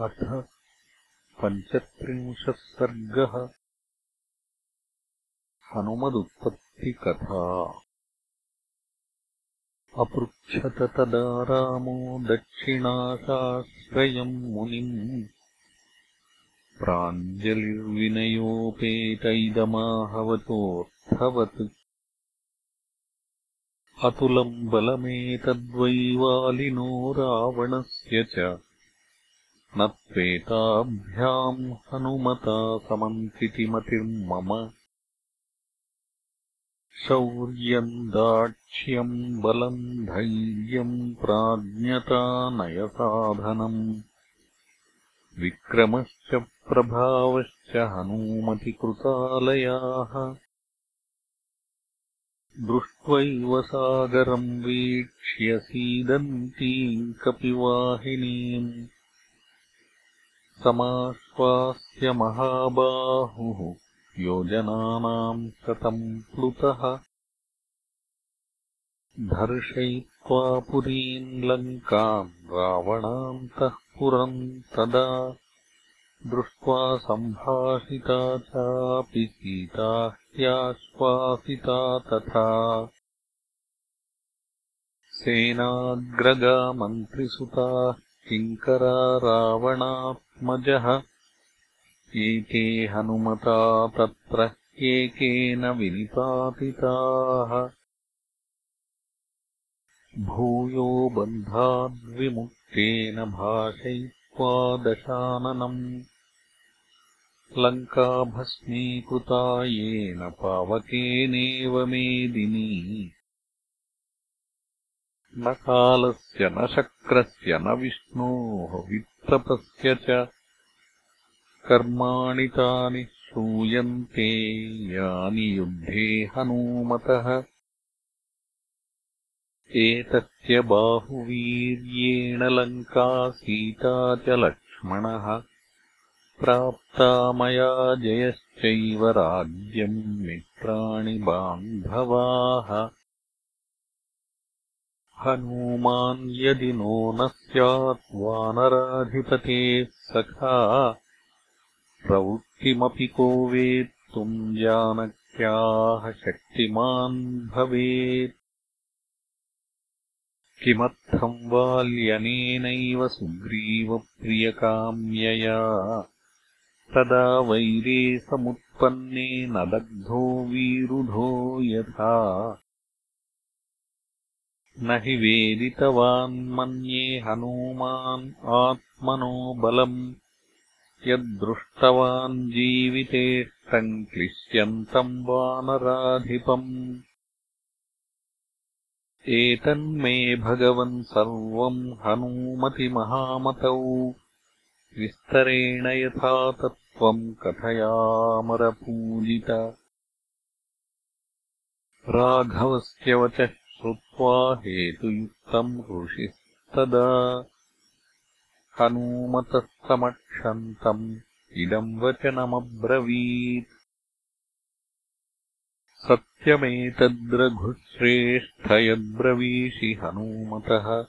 अथ पञ्चत्रिंशः सर्गः। हनुमदुत्पत्तिकथा। अपृच्छत तदा रामो दक्षिणाशाश्रयम् मुनिम्। प्राञ्जलिर्विनयोपेत इदमाहवतोऽर्थवत् अतुलम् बलमेतद्वैवालिनो रावणस्य च न त्वेताभ्याम् हनुमता समन्त्रितिमतिर्मम शौर्यम् दाक्ष्यम् बलम् धैर्यम् प्राज्ञतानयसाधनम् विक्रमश्च प्रभावश्च हनूमतिकृतालयाः। दृष्ट्वैव सागरम् वीक्ष्य सीदन्तीम् कपिवाहिनीम् समाश्वास्य महाबाहुः योजनानाम् शतम् प्लुतः? धर्षयित्वा पुरीम् लङ्काम् रावणान्तः पुरम् तदा दृष्ट्वा सम्भाषिता चापि सीता ह्याश्वासिता तथा। सेनाग्रगा मन्त्रिसुताः किङ्करा रावणात्मजः एते हनुमता तत्र एकेन विनिपातिताः। भूयो बन्धाद्विमुक्तेन भाषयित्वा दशाननम्। लङ्काभस्मीकृता येन पावकेनेव मेदिनी। न कालस्य न शक्रस्य न विष्णोः विप्रपस्य च कर्माणि तानि श्रूयन्ते यानि युद्धे हनूमतः। एतस्य बाहुवीर्येण लङ्का सीता च लक्ष्मणः। प्राप्ता मया जयश्चैव राज्यम् मित्राणि बान्धवाः हनूमान् यदि नो न स्यात् वानराधिपतेः सखा। प्रवृत्तिमपि को वेत्तुम् जानक्याः शक्तिमान् भवेत्। किमर्थम् वाल्यनेनैव सुग्रीवप्रियकाम्यया तदा वैरे समुत्पन्ने न दग्धो वीरुधो यथा न हि वेदितवान्मन्ये हनूमान् आत्मनो बलम्। यद्दृष्टवान् जीवितेष्टम् क्लिश्यन्तम् वानराधिपम्। एतन्मे भगवन् सर्वम् हनूमतिमहामतौ विस्तरेण यथा तत्त्वम् कथयामरपूजित। राघवस्य वचः श्रुत्वा हेतुयुक्तम् ऋषिस्तदा हनूमतस्तमक्षन्तम् इदम् वचनमब्रवीत्। सत्यमेतद्रघुश्रेष्ठयद्ब्रवीषि हनूमतः।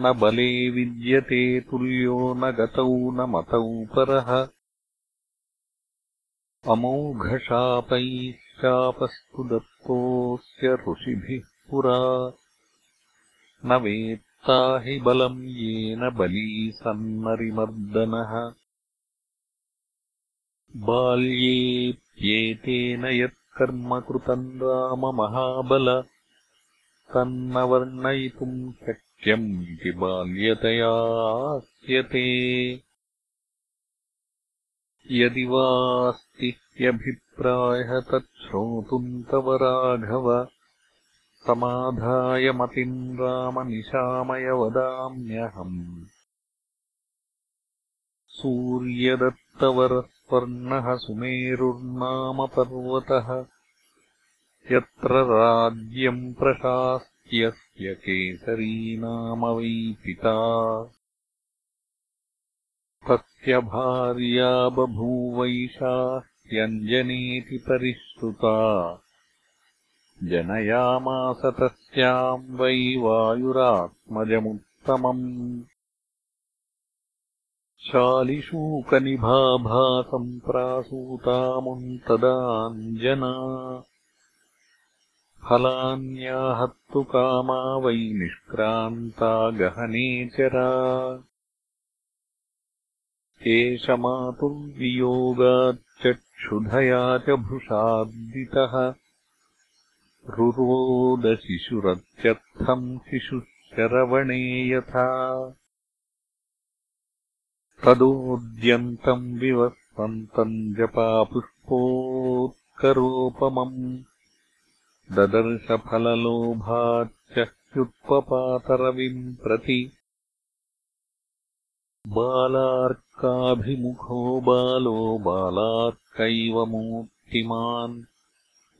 न बले विद्यते तुल्यो न गतौ न मतौ परः। अमोघशापैः शापस्तु दत्तोऽस्य ऋषिभिः पुरा। न वेत्ता हि बलम् येन बली सन्नरिमर्दनः। बाल्येऽप्येतेन यत्कर्म कृतम् राममहाबल तन्न वर्णयितुम् शक्यम् इति बाल्यतयास्यते यदि वास्ति ह्यभिप्रायः तच्छ्रोतुम् तव राघव समाधाय मतिम् रामनिशामय वदाम्यहम् सूर्यदत्तवरस्वर्णः सुमेरुर्नाम पर्वतः यत्र राज्यम् प्रशास्त्यस्य केसरी नाम वै पिता तस्य भार्या बभूवैषा ह्यञ्जनेति परिश्रुता जनयामास तस्याम् वै वायुरात्मजमुत्तमम् शालिशूकनिभाभासम्प्रासूतामुन्तदाञ्जना फलान्याहत्तु कामा वै निष्क्रान्ता गहनेचरा एष मातुर्वियोगाच्चक्षुधया च भृशार्दितः रुरोदशिशुरत्यर्थम् शिशुः शरवणे यथा। तदोद्यन्तम् विवस्वन्तम् जपापुष्पोत्करोपमम्। ददर्शफललोभाच्च ह्युत्पपातरविम् प्रति। बालार्काभिमुखो बालो बालार्कैव मूर्तिमान्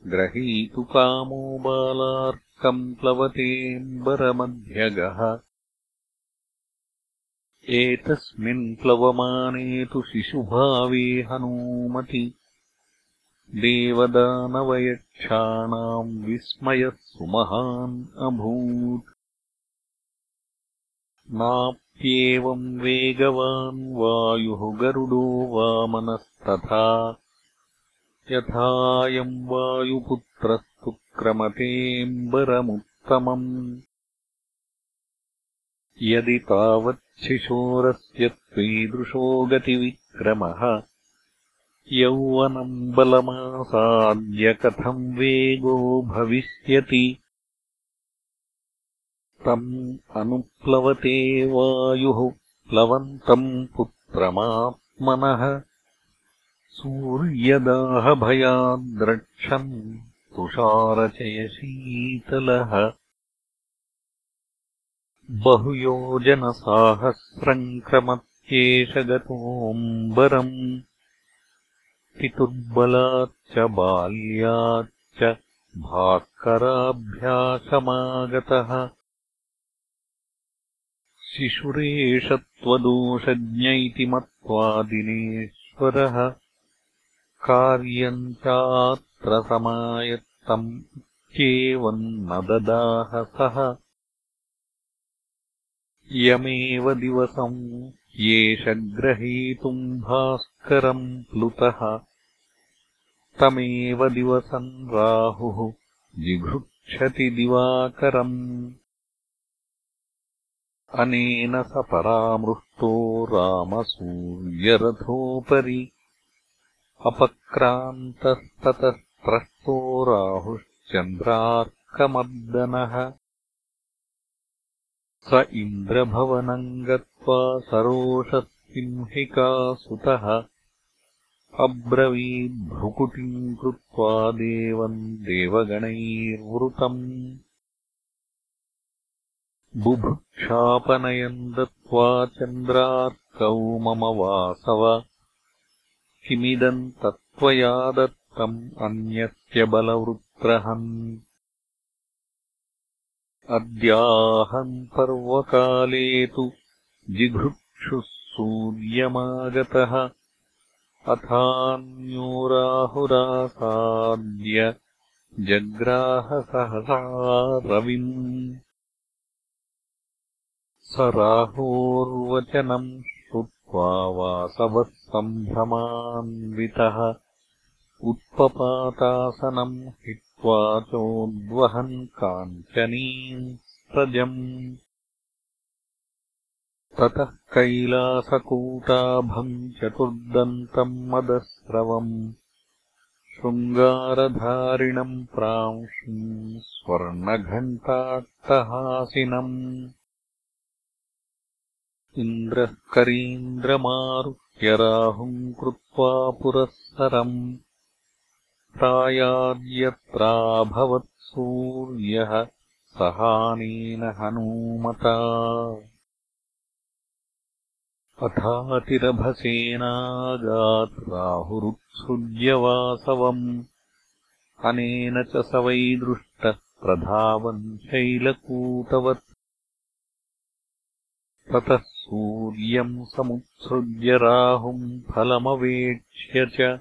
ग्रहीतु कामो बालार्कम् प्लवतेऽम्बरमध्यगः। एतस्मिन् प्लवमाने तु शिशुभावे हनूमति। देवदानवयक्षाणाम् विस्मयः सुमहान् अभूत्। नाप्येवम् वेगवान् वायुः गरुडो वामनस्तथा यथायम् वायुपुत्रस्तु क्रमतेऽम्बरमुत्तमम्। यदि तावच्छिशोरस्य त्वीदृशो गतिविक्रमः यौवनम् बलमासाद्य कथम् वेगो भविष्यति? तम् अनुप्लवते वायुः प्लवन्तम् पुत्रमात्मनः सूर्यदाहभयाद्रक्षन् तुषारचयशीतलः बहुयोजनसाहस्रम् क्रमत्येष गतोऽम्बरम् पितुर्बलाच्च बाल्याच्च भास्कराभ्यासमागतः। शिशुरेष त्वदोषज्ञ इति मत्वा दिनेश्वरः कार्यम् चात्र समायत्तम् इत्येवम् न ददाह सः यमेव दिवसम् येष ग्रहीतुम् भास्करम् प्लुतः। तमेव दिवसम् राहुः जिघृक्षति दिवाकरम्। अनेन स परामृष्टो रामसूर्यरथोपरि अपक्रान्तस्ततस्त्रस्तो राहुश्चन्द्रार्कमर्दनः स इन्द्रभवनम् गत्वा सरोषसिंहिकासुतः अब्रवीद्भ्रुकुटिम् कृत्वा देवम् देवगणैर्वृतम्। बुभुक्षापनयम् दत्त्वा चन्द्रार्कौ मम वासव किमिदम् तत्त्वया दत्तम् अन्यस्य बलवृत्रहम् अद्याहम् पर्वकाले तु जिघृक्षुः सूर्यमागतः। अथान्यो राहुरासाद्य जग्राहसहसा रविम्। स राहोर्वचनम् वासवः सम्भ्रमान्वितः उत्पपातासनम् हित्वा चोद्वहन् काञ्चनीम् स्रजम् ततः कैलासकूटाभम् चतुर्दन्तम् मदस्रवम्। शृङ्गारधारिणम् प्रांशुम् स्वर्णघण्टाट्टहासिनम् इन्द्रः करीन्द्रमारुह्यराहुम् कृत्वा पुरःसरम् प्रायाद्यत्राभवत्सूर्यः सहानेन हनूमता। अथातिरभसेनागात् राहुरुत्सृज्यवासवम् अनेन च स वै दृष्टः प्रधावन् शैलकूटवत् ततः सूर्यम् समुत्सृज्य राहुम् फलमवेक्ष्य च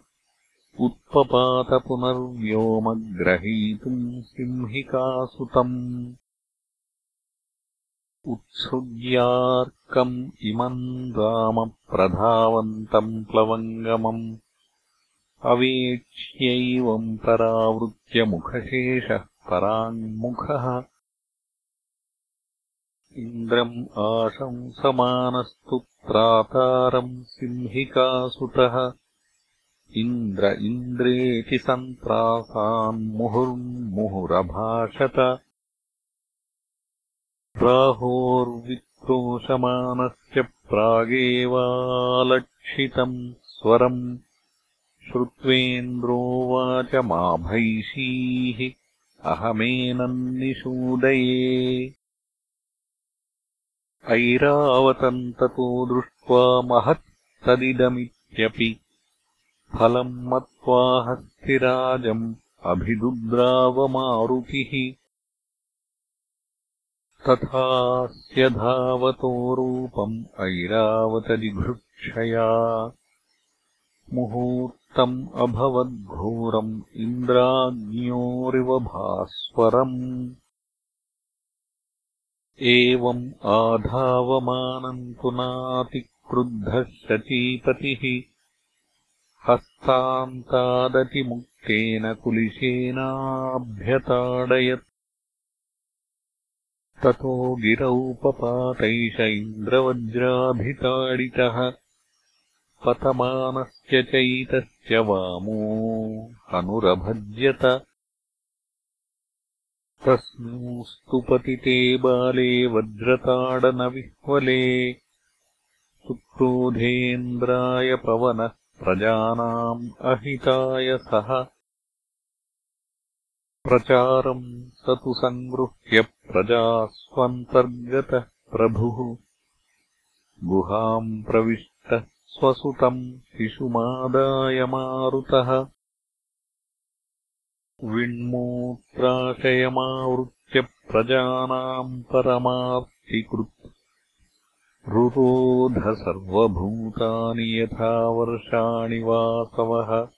उत्पपात पुनर्व्योमग्रहीतुम् सिंहिकासुतम्। उत्सृज्यार्कम् इमम् रामप्रधावन्तम् प्लवङ्गमम्। अवेक्ष्यैवम् परावृत्य पराङ्मुखः इन्द्रम् आशंसमानस्तु त्रातारम् सिंहिकासुतः। इन्द्र इन्द्रेति सन्त्रासान्मुहुर्मुहुरभाषत राहोर्विक्रोशमानस्य प्रागेवालक्षितम् स्वरम्। श्रुत्वेन्द्रोवाच माभैषीः अहमेनन्निषूदये ऐरावतन्ततो दृष्ट्वा महत्तदिदमित्यपि फलम् मत्वा हस्तिराजम् अभिदुद्रावमारुतिः तथास्य धावतो रूपम् ऐरावतजिघृक्षया मुहूर्तम् अभवद्घोरम् इन्द्राज्ञोरिव भास्वरम् एवम् आधावमानम् तु नातिक्रुद्धः शचीपतिः हस्तान्तादतिमुक्तेन कुलिशेनाभ्यताडयत्। ततो गिरौपपातैष इन्द्रवज्राभिताडितः। पतमानस्य चैतस्य वामो हनुरभज्यत तस्मिंस्तु पतिते बाले वज्रताडनविह्वले सुक्रोधेन्द्राय पवनः प्रजानाम् अहिताय सः प्रचारम् स तु सङ्गृह्य प्रजास्वन्तर्गतः प्रभुः। गुहाम् प्रविष्टः स्वसुतम् शिशुमादायमारुतः विण्मूत्राशयमावृत्य प्रजानाम् परमाप्तिकृत् रुरोध सर्वभूतानि यथा वर्षाणि वासवः।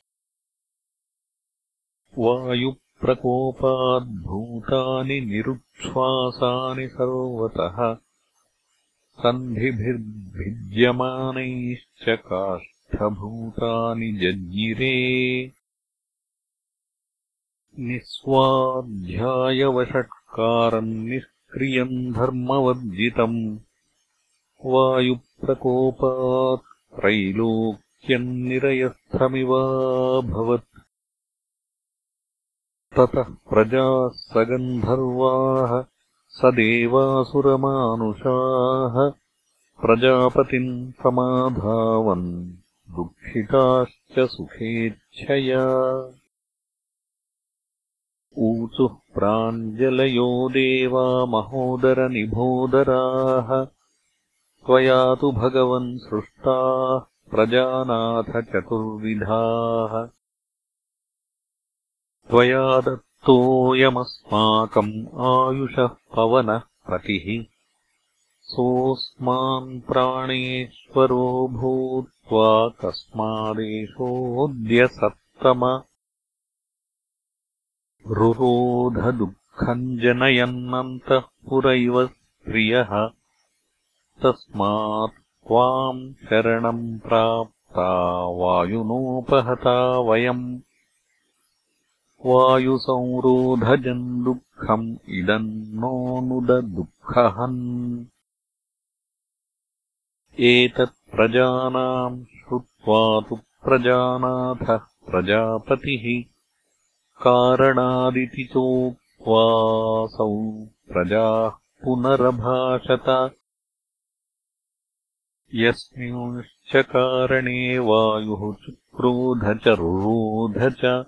वायु प्रकोपाद्भूतानि निरुच्छ्वासानि सर्वतः। सन्धिभिर्भिद्यमानैश्च काष्ठभूतानि जज्ञिरे निःस्वाध्यायवषट्कारम् निष्क्रियम् धर्मवर्जितम्। वायुप्रकोपात् त्रैलोक्यम् निरयस्थमिवाभवत् ततः प्रजाः सगन्धर्वाः स देवासुरमानुषाः प्रजापतिम् समाधावन्। दुःखिताश्च सुखेच्छया ऊचुः प्राञ्जलयो देवा महोदरनिभोदराः। त्वया तु भगवन् सृष्टाः प्रजानाथ चतुर्विधाः। त्वया दत्तोऽयमस्माकम् आयुषः पवनः पतिः। सोऽस्मान् प्राणेश्वरो भूत्वा कस्मादेशोऽद्य सत्तम रुरोधदुःखम् जनयन्नन्तः पुरैव प्रियः। तस्मात् त्वाम् शरणम् प्राप्ता वायुनोपहता वयम्। वायुसंरोधजम् दुःखम् इदम् नोऽनुदुःखहन् एतत्प्रजानाम् श्रुत्वा तु प्रजानाथः प्रजापतिः कारणादिति चोक्त्वासौ प्रजाः पुनरभाषत। यस्मिंश्च कारणे वायुः चुक्रोध च। रुरोध च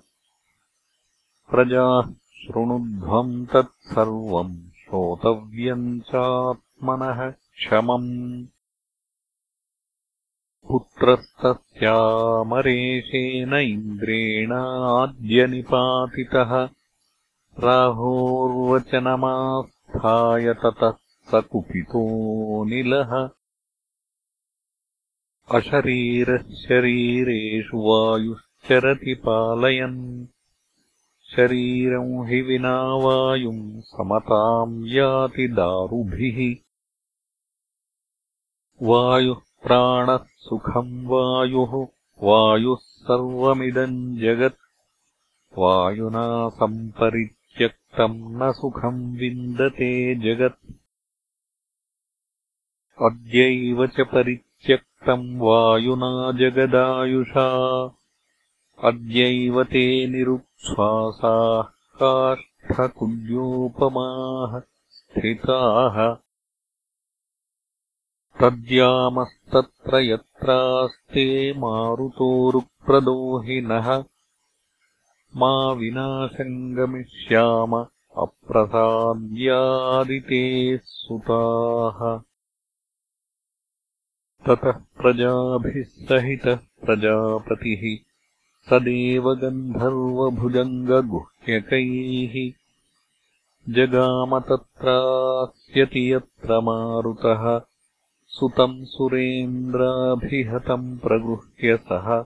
प्रजाः शृणुध्वम् तत्सर्वम् श्रोतव्यम् चात्मनः क्षमम् पुत्रस्तस्यामरेशेन इन्द्रेणाद्यनिपातितः। राहोर्वचनमास्थाय ततः स कुपितोऽनिलः अशरीरः शरीरेषु वायुश्चरति पालयन्। शरीरम् हि विना वायुम् समताम् याति दारुभिः। वायुः प्राणः सुखम् वायुः वायुः सर्वमिदम् जगत्। वायुना सम्परित्यक्तम् न सुखम् विन्दते जगत्। अद्यैव च परित्यक्तम् वायुना जगदायुषा। अद्यैव ते निरुच्छ्वासाः काष्ठकुड्योपमाः स्थिताः तद्यामस्तत्र यत्रास्ते मारुतोरुप्रदोहिनः। मा विनाशम् गमिष्याम अप्रसाद्यादितेः सुताः। ततः प्रजाभिः सहितः प्रजापतिः स देवगन्धर्वभुजङ्गगुह्यकैः जगाम तत्रास्यति यत्र मारुतः सुतम् सुरेन्द्राभिहतम् प्रगृह्य सः।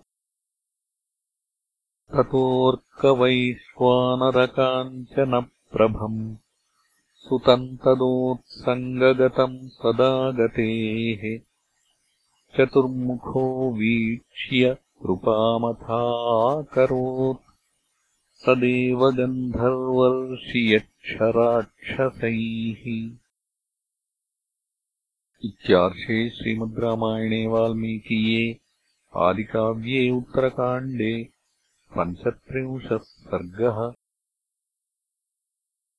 ततोऽर्कवैश्वानरकाञ्चनप्रभम्। सुतम् तदोत्सङ्गगतम् सदा गतेः चतुर्मुखो वीक्ष्य कृपामथाकरोत्। स देवगन्धर्वर्षियक्षराक्षसैः इत्यार्षे श्रीमद् रामायणे वाल्मीकीये आदिकाव्ये उत्तरकाण्डे पञ्चत्रिंशः सर्गः